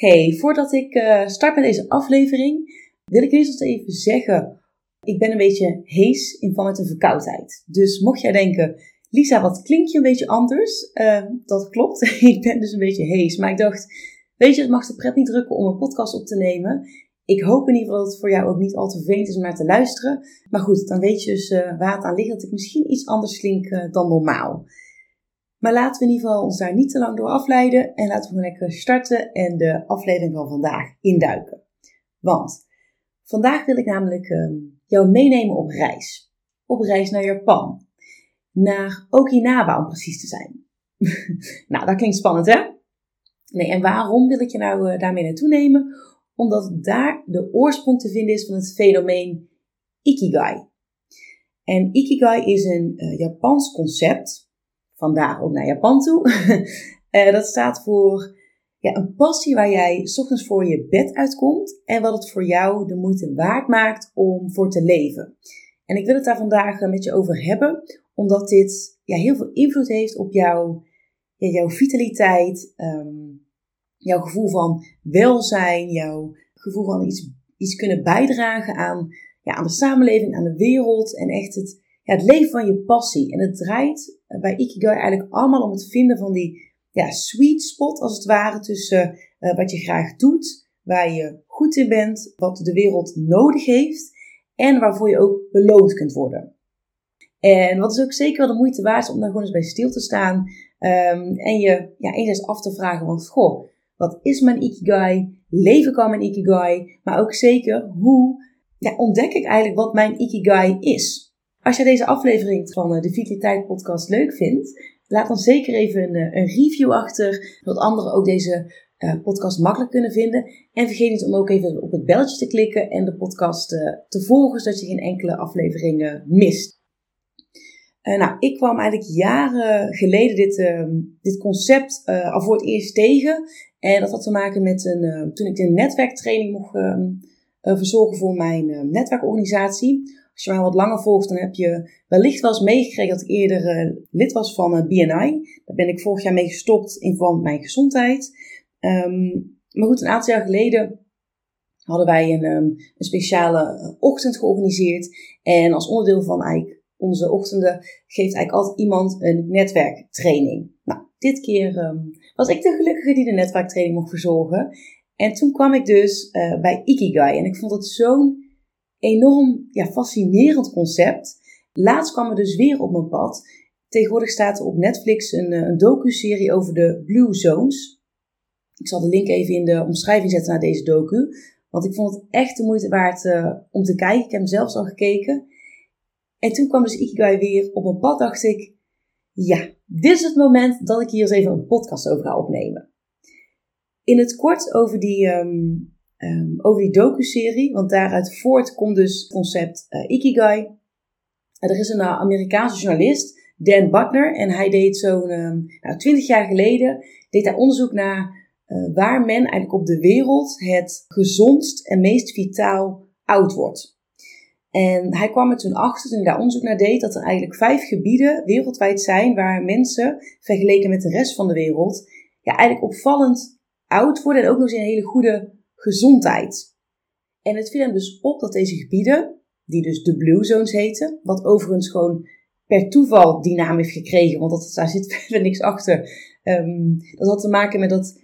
Hey, voordat ik uh, start met deze aflevering, wil ik eerst even zeggen: ik ben een beetje hees in van met een verkoudheid. Dus mocht jij denken, Lisa, wat klinkt je een beetje anders? Uh, dat klopt, ik ben dus een beetje hees. Maar ik dacht, weet je, het mag de pret niet drukken om een podcast op te nemen. Ik hoop in ieder geval dat het voor jou ook niet al te vervelend is om naar te luisteren. Maar goed, dan weet je dus uh, waar het aan ligt dat ik misschien iets anders klink uh, dan normaal. Maar laten we in ieder geval ons daar niet te lang door afleiden. En laten we lekker starten en de aflevering van vandaag induiken. Want vandaag wil ik namelijk uh, jou meenemen op reis. Op reis naar Japan. Naar Okinawa om precies te zijn. nou, dat klinkt spannend hè? Nee, en waarom wil ik je nou uh, daarmee naartoe nemen? Omdat daar de oorsprong te vinden is van het fenomeen Ikigai. En Ikigai is een uh, Japans concept vandaag ook naar Japan toe. uh, dat staat voor ja, een passie waar jij s ochtends voor je bed uitkomt en wat het voor jou de moeite waard maakt om voor te leven. En ik wil het daar vandaag met je over hebben, omdat dit ja, heel veel invloed heeft op jou, ja, jouw vitaliteit, um, jouw gevoel van welzijn, jouw gevoel van iets, iets kunnen bijdragen aan, ja, aan de samenleving, aan de wereld en echt het, het leven van je passie. En het draait bij Ikigai eigenlijk allemaal om het vinden van die ja, sweet spot, als het ware, tussen uh, wat je graag doet, waar je goed in bent, wat de wereld nodig heeft en waarvoor je ook beloond kunt worden. En wat is ook zeker wel de moeite waard om daar gewoon eens bij stil te staan um, en je ja, enerzijds af te vragen van, goh, wat is mijn Ikigai? Leef ik al mijn Ikigai? Maar ook zeker, hoe ja, ontdek ik eigenlijk wat mijn Ikigai is? Als je deze aflevering van eh, de Vitaliteit Podcast leuk vindt, laat dan zeker even een, eh, een review achter, zodat anderen ook deze uh, podcast makkelijk kunnen vinden. En vergeet niet om ook even op het belletje te klikken en de podcast te volgen, zodat je geen enkele afleveringen mist. Nou, ik kwam eigenlijk jaren geleden dit, uh, dit concept al voor het eerst tegen. En dat had te maken met een, toen ik een netwerktraining mocht ehm, verzorgen voor mijn netwerkorganisatie. Als je mij wat langer volgt, dan heb je wellicht wel eens meegekregen dat ik eerder uh, lid was van eh, BNI. Daar ben ik vorig jaar mee gestopt in van mijn gezondheid. Um, maar goed, een aantal jaar geleden hadden wij een, um, een speciale eh, ochtend georganiseerd. En als onderdeel van eigenlijk onze ochtenden geeft eigenlijk altijd iemand een netwerktraining. Nou, dit keer um, was ik de gelukkige die de netwerktraining mocht verzorgen. En toen kwam ik dus bij Ikigai. En ik vond het zo'n enorm ja, fascinerend concept. Laatst kwam er dus weer op mijn pad. Tegenwoordig staat er op Netflix een, eh, een docu-serie over de Blue Zones. Ik zal de link even in de omschrijving zetten naar deze docu. Want ik vond het echt de moeite waard uh, om te kijken. Ik heb hem zelfs al gekeken. En toen kwam dus Ikigai weer op mijn pad. Dacht ik, ja, dit is het moment dat ik hier eens even een podcast over ga opnemen. In het kort over die, um, um, over die docu-serie. Want daaruit voort komt dus het concept uh, Ikigai. er is een uh, Amerikaanse journalist, Dan Butler, en hij deed zo'n um, nou, 20 jaar geleden deed hij onderzoek naar uh, waar men eigenlijk op de wereld het gezondst en meest vitaal oud wordt. En hij kwam er toen achter, toen hij daar onderzoek naar deed, dat er eigenlijk vijf gebieden wereldwijd zijn waar mensen, vergeleken met de rest van de wereld, ja, eigenlijk opvallend oud worden en ook nog eens in een hele goede gezondheid. En het viel hem dus op dat deze gebieden, die dus de Blue Zones heten, wat overigens gewoon per toeval die naam heeft gekregen, want dat, daar zit verder niks achter. Um, dat had te maken met dat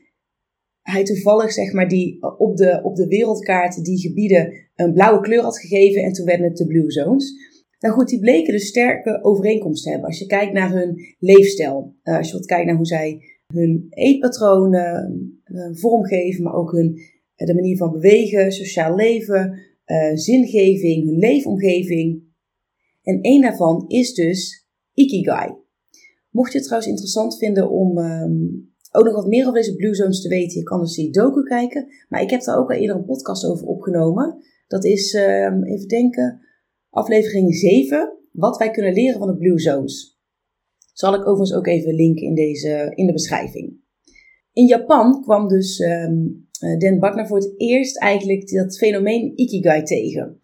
hij toevallig, zeg maar, die op de, op de wereldkaart die gebieden een blauwe kleur had gegeven en toen werden het de Blue Zones. Nou goed, die bleken dus sterke overeenkomsten te hebben. Als je kijkt naar hun leefstijl, uh, als je wat kijkt naar hoe zij hun eetpatronen uh, vormgeven, maar ook hun de manier van bewegen, sociaal leven, uh, zingeving, hun leefomgeving. En één daarvan is dus Ikigai. Mocht je het trouwens interessant vinden om ehm, ook nog wat meer over deze Blue Zones te weten, je kan dus die docu kijken. Maar ik heb daar ook al eerder een podcast over opgenomen. Dat is, ehm, even denken, aflevering 7. Wat wij kunnen leren van de Blue Zones. Zal ik overigens ook even linken in, deze, in de beschrijving. In Japan kwam dus um, Dan Buckner voor het eerst eigenlijk dat fenomeen Ikigai tegen.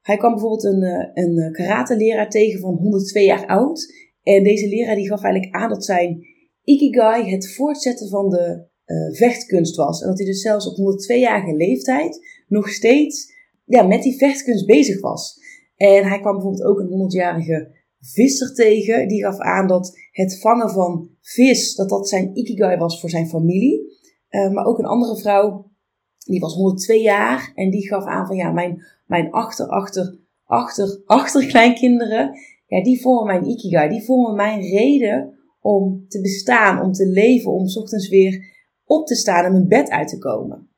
Hij kwam bijvoorbeeld een, eh, een karate-leraar tegen van 102 jaar oud. En deze leraar die gaf eigenlijk aan dat zijn Ikigai het voortzetten van de vechtkunst was. En dat hij dus zelfs op 102-jarige leeftijd nog steeds ja, met die vechtkunst bezig was. En hij kwam bijvoorbeeld ook een 100-jarige visser tegen. Die gaf aan dat het vangen van vis, dat dat zijn Ikigai was voor zijn familie. Uh, maar ook een andere vrouw, die was 102 jaar. En die gaf aan van ja, mijn, mijn achter, achter, achter, achterkleinkinderen. Ja, die vormen mijn Ikigai. Die vormen mijn reden om te bestaan, om te leven, om s ochtends weer op te staan en mijn bed uit te komen.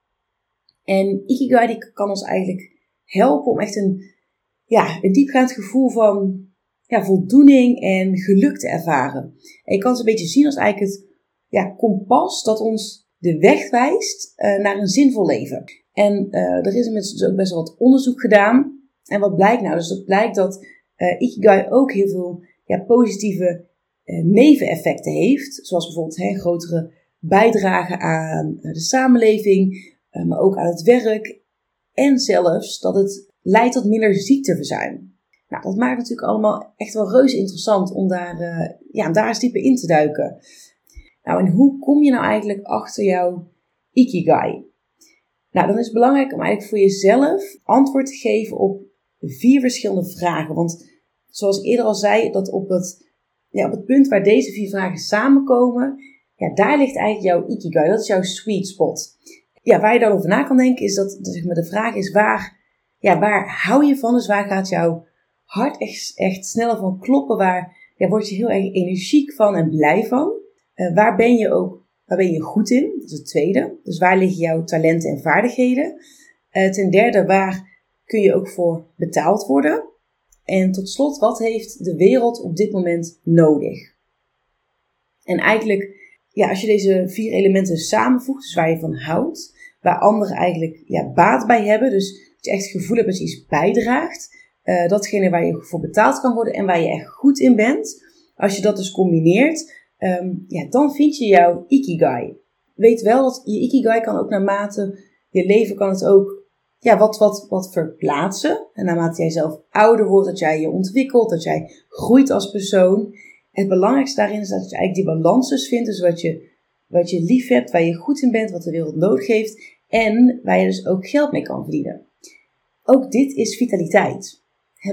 En Ikigai die kan ons eigenlijk helpen om echt een, ja, een diepgaand gevoel van ja, voldoening en geluk te ervaren. En je kan het een beetje zien als eigenlijk het ja, kompas dat ons de weg wijst uh, naar een zinvol leven. En uh, er is inmiddels dus ook best wel wat onderzoek gedaan. En wat blijkt nou? Dus dat blijkt dat uh, Ikigai ook heel veel ja, positieve neveneffecten heeft. Zoals bijvoorbeeld hè, grotere bijdrage aan de samenleving, maar ook aan het werk. En zelfs dat het leidt tot minder ziekteverzuim. Nou, dat maakt natuurlijk allemaal echt wel reuze interessant om daar, ja, daar eens dieper in te duiken. Nou, en hoe kom je nou eigenlijk achter jouw Ikigai? Nou, dan is het belangrijk om eigenlijk voor jezelf antwoord te geven op vier verschillende vragen. Want zoals ik eerder al zei, dat op het, ja, op het punt waar deze vier vragen samenkomen, ja, daar ligt eigenlijk jouw Ikigai. Dat is jouw sweet spot. Ja, waar je dan over na kan denken is dat zeg maar, de vraag is waar, ja, waar hou je van? Dus waar gaat jouw hart echt, echt sneller van kloppen? Waar ja, word je heel erg energiek van en blij van? Uh, waar ben je ook waar ben je goed in? Dat is het tweede. Dus waar liggen jouw talenten en vaardigheden? Uh, ten derde, waar kun je ook voor betaald worden? En tot slot, wat heeft de wereld op dit moment nodig? En eigenlijk, ja, als je deze vier elementen samenvoegt, dus waar je van houdt, waar anderen eigenlijk ja, baat bij hebben, dus dat je echt het gevoel hebt dat je iets bijdraagt, uh, datgene waar je voor betaald kan worden en waar je echt goed in bent. Als je dat dus combineert, um, ja, dan vind je jouw ikigai. Weet wel dat je ikigai kan ook naarmate je leven kan het ook ja, wat, wat, wat verplaatsen. En naarmate jij zelf ouder wordt, dat jij je ontwikkelt, dat jij groeit als persoon. Het belangrijkste daarin is dat je eigenlijk die balans dus vindt. Dus wat je, wat je lief hebt, waar je goed in bent, wat de wereld nodig heeft. En waar je dus ook geld mee kan verdienen. Ook dit is vitaliteit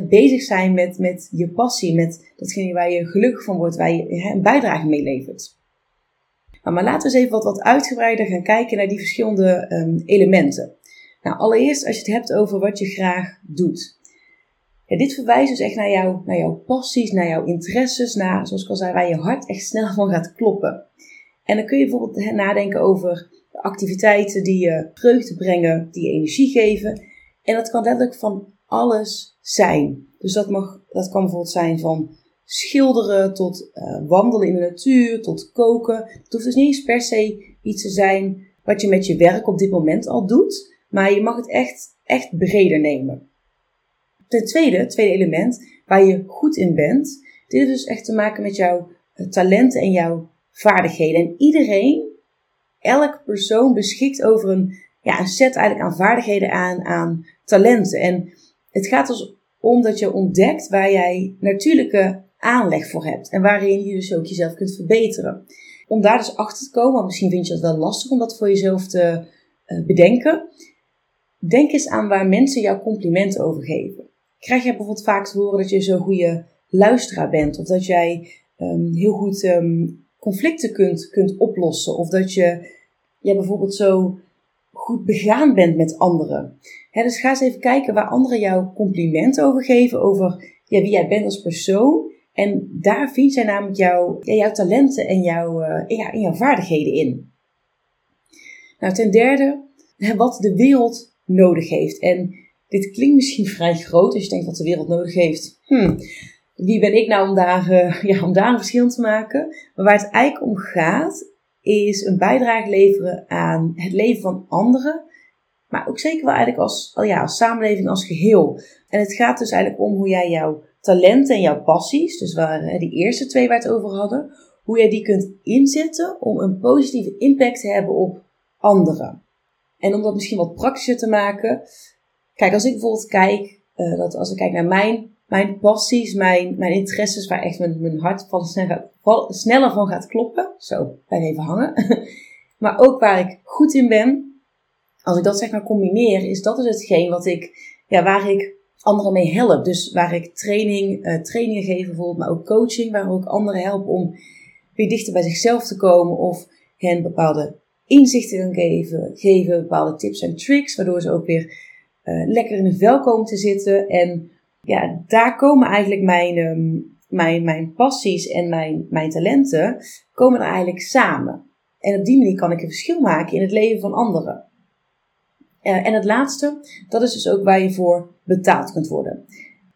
bezig zijn met, met je passie, met datgene waar je gelukkig van wordt, waar je een bijdrage mee levert. Nou, maar laten we eens even wat, wat uitgebreider gaan kijken naar die verschillende um, elementen. Nou, allereerst als je het hebt over wat je graag doet. Ja, dit verwijst dus echt naar, jou, naar jouw passies, naar jouw interesses, naar, zoals ik al zei, waar je hart echt snel van gaat kloppen. En dan kun je bijvoorbeeld nadenken over activiteiten die je vreugde brengen, die je energie geven. En dat kan letterlijk van alles zijn. Dus dat, mag, dat kan bijvoorbeeld zijn van schilderen tot uh, wandelen in de natuur, tot koken. Het hoeft dus niet eens per se iets te zijn wat je met je werk op dit moment al doet, maar je mag het echt, echt breder nemen. Ten tweede, tweede element, waar je goed in bent, dit heeft dus echt te maken met jouw eh, talenten en jouw vaardigheden. En iedereen, elk persoon beschikt over een, ja, een set eigenlijk aan vaardigheden, aan, aan talenten. En het gaat dus om dat je ontdekt waar jij natuurlijke aanleg voor hebt en waarin je dus ook jezelf kunt verbeteren. Om daar dus achter te komen, want misschien vind je het wel lastig om dat voor jezelf te uh, bedenken. Denk eens aan waar mensen jouw complimenten over geven. Krijg je bijvoorbeeld vaak te horen dat je zo'n goede luisteraar bent, of dat jij um, heel goed um, conflicten kunt, kunt oplossen, of dat je ja, bijvoorbeeld zo goed begaan bent met anderen. dus ga eens even kijken waar anderen jou complimenten over geven, over ja, wie jij bent als persoon. En daar vind jij namelijk jouw, ja, jouw talenten en jouw, uh, ja, en jouw vaardigheden in. Nou, ten derde, wat de wereld nodig heeft. En dit klinkt misschien vrij groot als je denkt wat de wereld nodig heeft. Hmm. wie ben ik nou om daar, uh, ja, om daar een verschil te maken? Maar waar het eigenlijk om gaat, is een bijdrage leveren aan het leven van anderen. Maar ook zeker wel eigenlijk als, ja, als samenleving als geheel. En het gaat dus eigenlijk om hoe jij jouw talenten en jouw passies, dus waar, die eerste twee waar het over hadden, hoe jij die kunt inzetten om een positieve impact te hebben op anderen. En om dat misschien wat praktischer te maken. Kijk, als ik bijvoorbeeld kijk, uh, dat als ik kijk naar mijn, mijn passies, mijn, mijn interesses, waar echt mijn, mijn hart van sneller, sneller van gaat kloppen. Zo, blijf even hangen. maar ook waar ik goed in ben. Als ik dat zeg maar combineer, is dat dus hetgeen wat ik, ja, waar ik anderen mee help. Dus waar ik training, uh, trainingen geef bijvoorbeeld, maar ook coaching, waar ook anderen help om weer dichter bij zichzelf te komen of hen bepaalde inzichten kan geven, geven bepaalde tips en tricks, waardoor ze ook weer uh, lekker in een vel komen te zitten. En ja, daar komen eigenlijk mijn, um, mijn, mijn passies en mijn, mijn talenten komen er eigenlijk samen. En op die manier kan ik een verschil maken in het leven van anderen. Uh, en het laatste, dat is dus ook waar je voor betaald kunt worden.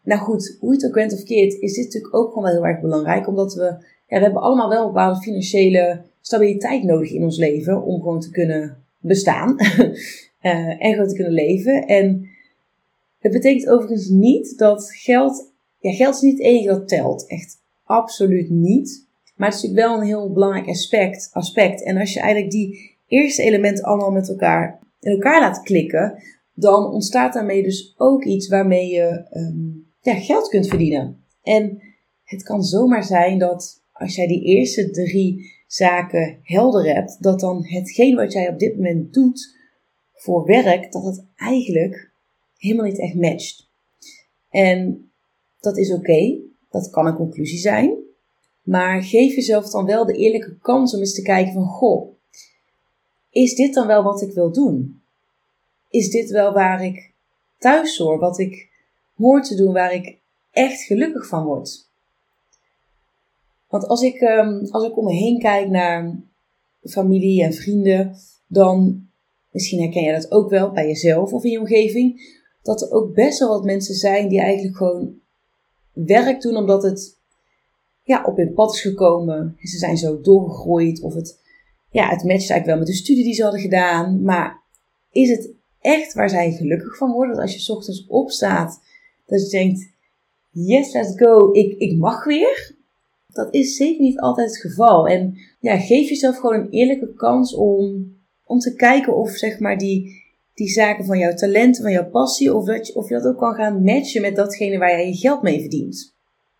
Nou goed, hoe het ook bent of keert, is dit natuurlijk ook gewoon wel heel erg belangrijk. Omdat we, ja, we hebben allemaal wel een bepaalde financiële stabiliteit nodig in ons leven om gewoon te kunnen bestaan uh, en gewoon te kunnen leven. En het betekent overigens niet dat geld, ja, geld is niet het enige dat telt. Echt absoluut niet. Maar het is natuurlijk wel een heel belangrijk aspect. aspect. En als je eigenlijk die eerste elementen allemaal met elkaar in elkaar laat klikken, dan ontstaat daarmee dus ook iets waarmee je um, ja, geld kunt verdienen. En het kan zomaar zijn dat als jij die eerste drie zaken helder hebt, dat dan hetgeen wat jij op dit moment doet voor werk, dat het eigenlijk helemaal niet echt matcht. En dat is oké, dat kan een conclusie zijn. Maar geef jezelf dan wel de eerlijke kans om eens te kijken van, goh, is dit dan wel wat ik wil doen? Is dit wel waar ik thuis hoor, wat ik hoor te doen, waar ik echt gelukkig van word? Want als ik, um, als ik om me heen kijk naar familie en vrienden, dan, misschien herken je dat ook wel bij jezelf of in je omgeving, dat er ook best wel wat mensen zijn die eigenlijk gewoon werk doen omdat het ja, op hun pad is gekomen. Ze zijn zo doorgegroeid of het, ja, het matcht eigenlijk wel met de studie die ze hadden gedaan. Maar is het echt waar zij gelukkig van worden? Dat als je ochtends opstaat, dat je denkt, yes, let's go, ik, ik mag weer. Dat is zeker niet altijd het geval. En ja, geef jezelf gewoon een eerlijke kans om, om te kijken of zeg maar die, die zaken van jouw talent, van jouw passie, of, dat je, of je dat ook kan gaan matchen met datgene waar jij je geld mee verdient.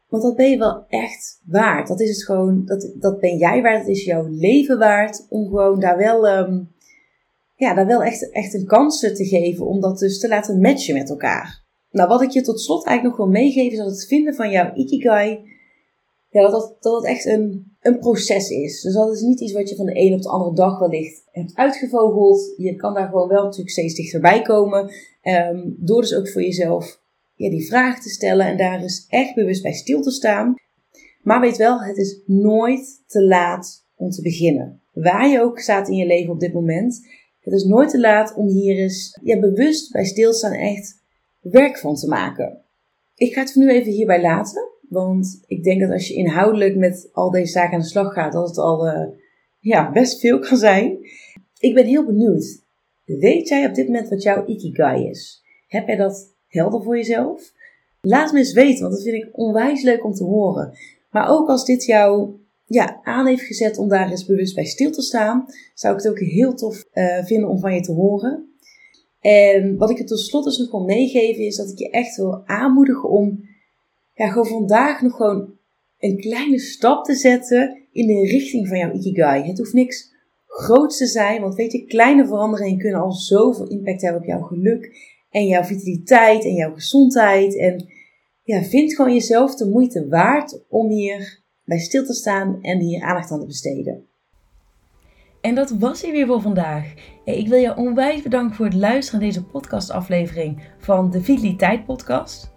Want dat ben je wel echt waard. Dat is het gewoon, dat, dat ben jij waard, dat is jouw leven waard. Om gewoon daar wel, um, ja, daar wel echt, echt een kans te geven om dat dus te laten matchen met elkaar. Nou, wat ik je tot slot eigenlijk nog wil meegeven is dat het vinden van jouw ikigai ja, dat, dat, dat het echt een, een proces is. Dus dat is niet iets wat je van de een op de andere dag wellicht hebt uitgevogeld. Je kan daar gewoon wel natuurlijk steeds dichterbij komen. Um, door dus ook voor jezelf ja, die vraag te stellen en daar eens echt bewust bij stil te staan. Maar weet wel, het is nooit te laat om te beginnen. Waar je ook staat in je leven op dit moment. Het is nooit te laat om hier eens ja, bewust bij stilstaan echt werk van te maken. Ik ga het voor nu even hierbij laten. Want ik denk dat als je inhoudelijk met al deze zaken aan de slag gaat, dat het al uh, ja, best veel kan zijn. Ik ben heel benieuwd. Weet jij op dit moment wat jouw ikigai is? Heb jij dat helder voor jezelf? Laat me eens weten, want dat vind ik onwijs leuk om te horen. Maar ook als dit jou ja, aan heeft gezet om daar eens bewust bij stil te staan, zou ik het ook heel tof uh, vinden om van je te horen. En wat ik er tot slot dus nog wil meegeven is dat ik je echt wil aanmoedigen om ja, gewoon vandaag nog gewoon een kleine stap te zetten in de richting van jouw Ikigai. Het hoeft niks groots te zijn, want weet je, kleine veranderingen kunnen al zoveel impact hebben op jouw geluk en jouw vitaliteit en jouw gezondheid. En ja, vind gewoon jezelf de moeite waard om hier bij stil te staan en hier aandacht aan te besteden. En dat was hij weer voor vandaag. Ik wil je onwijs bedanken voor het luisteren naar deze podcastaflevering van de Vitaliteit Podcast.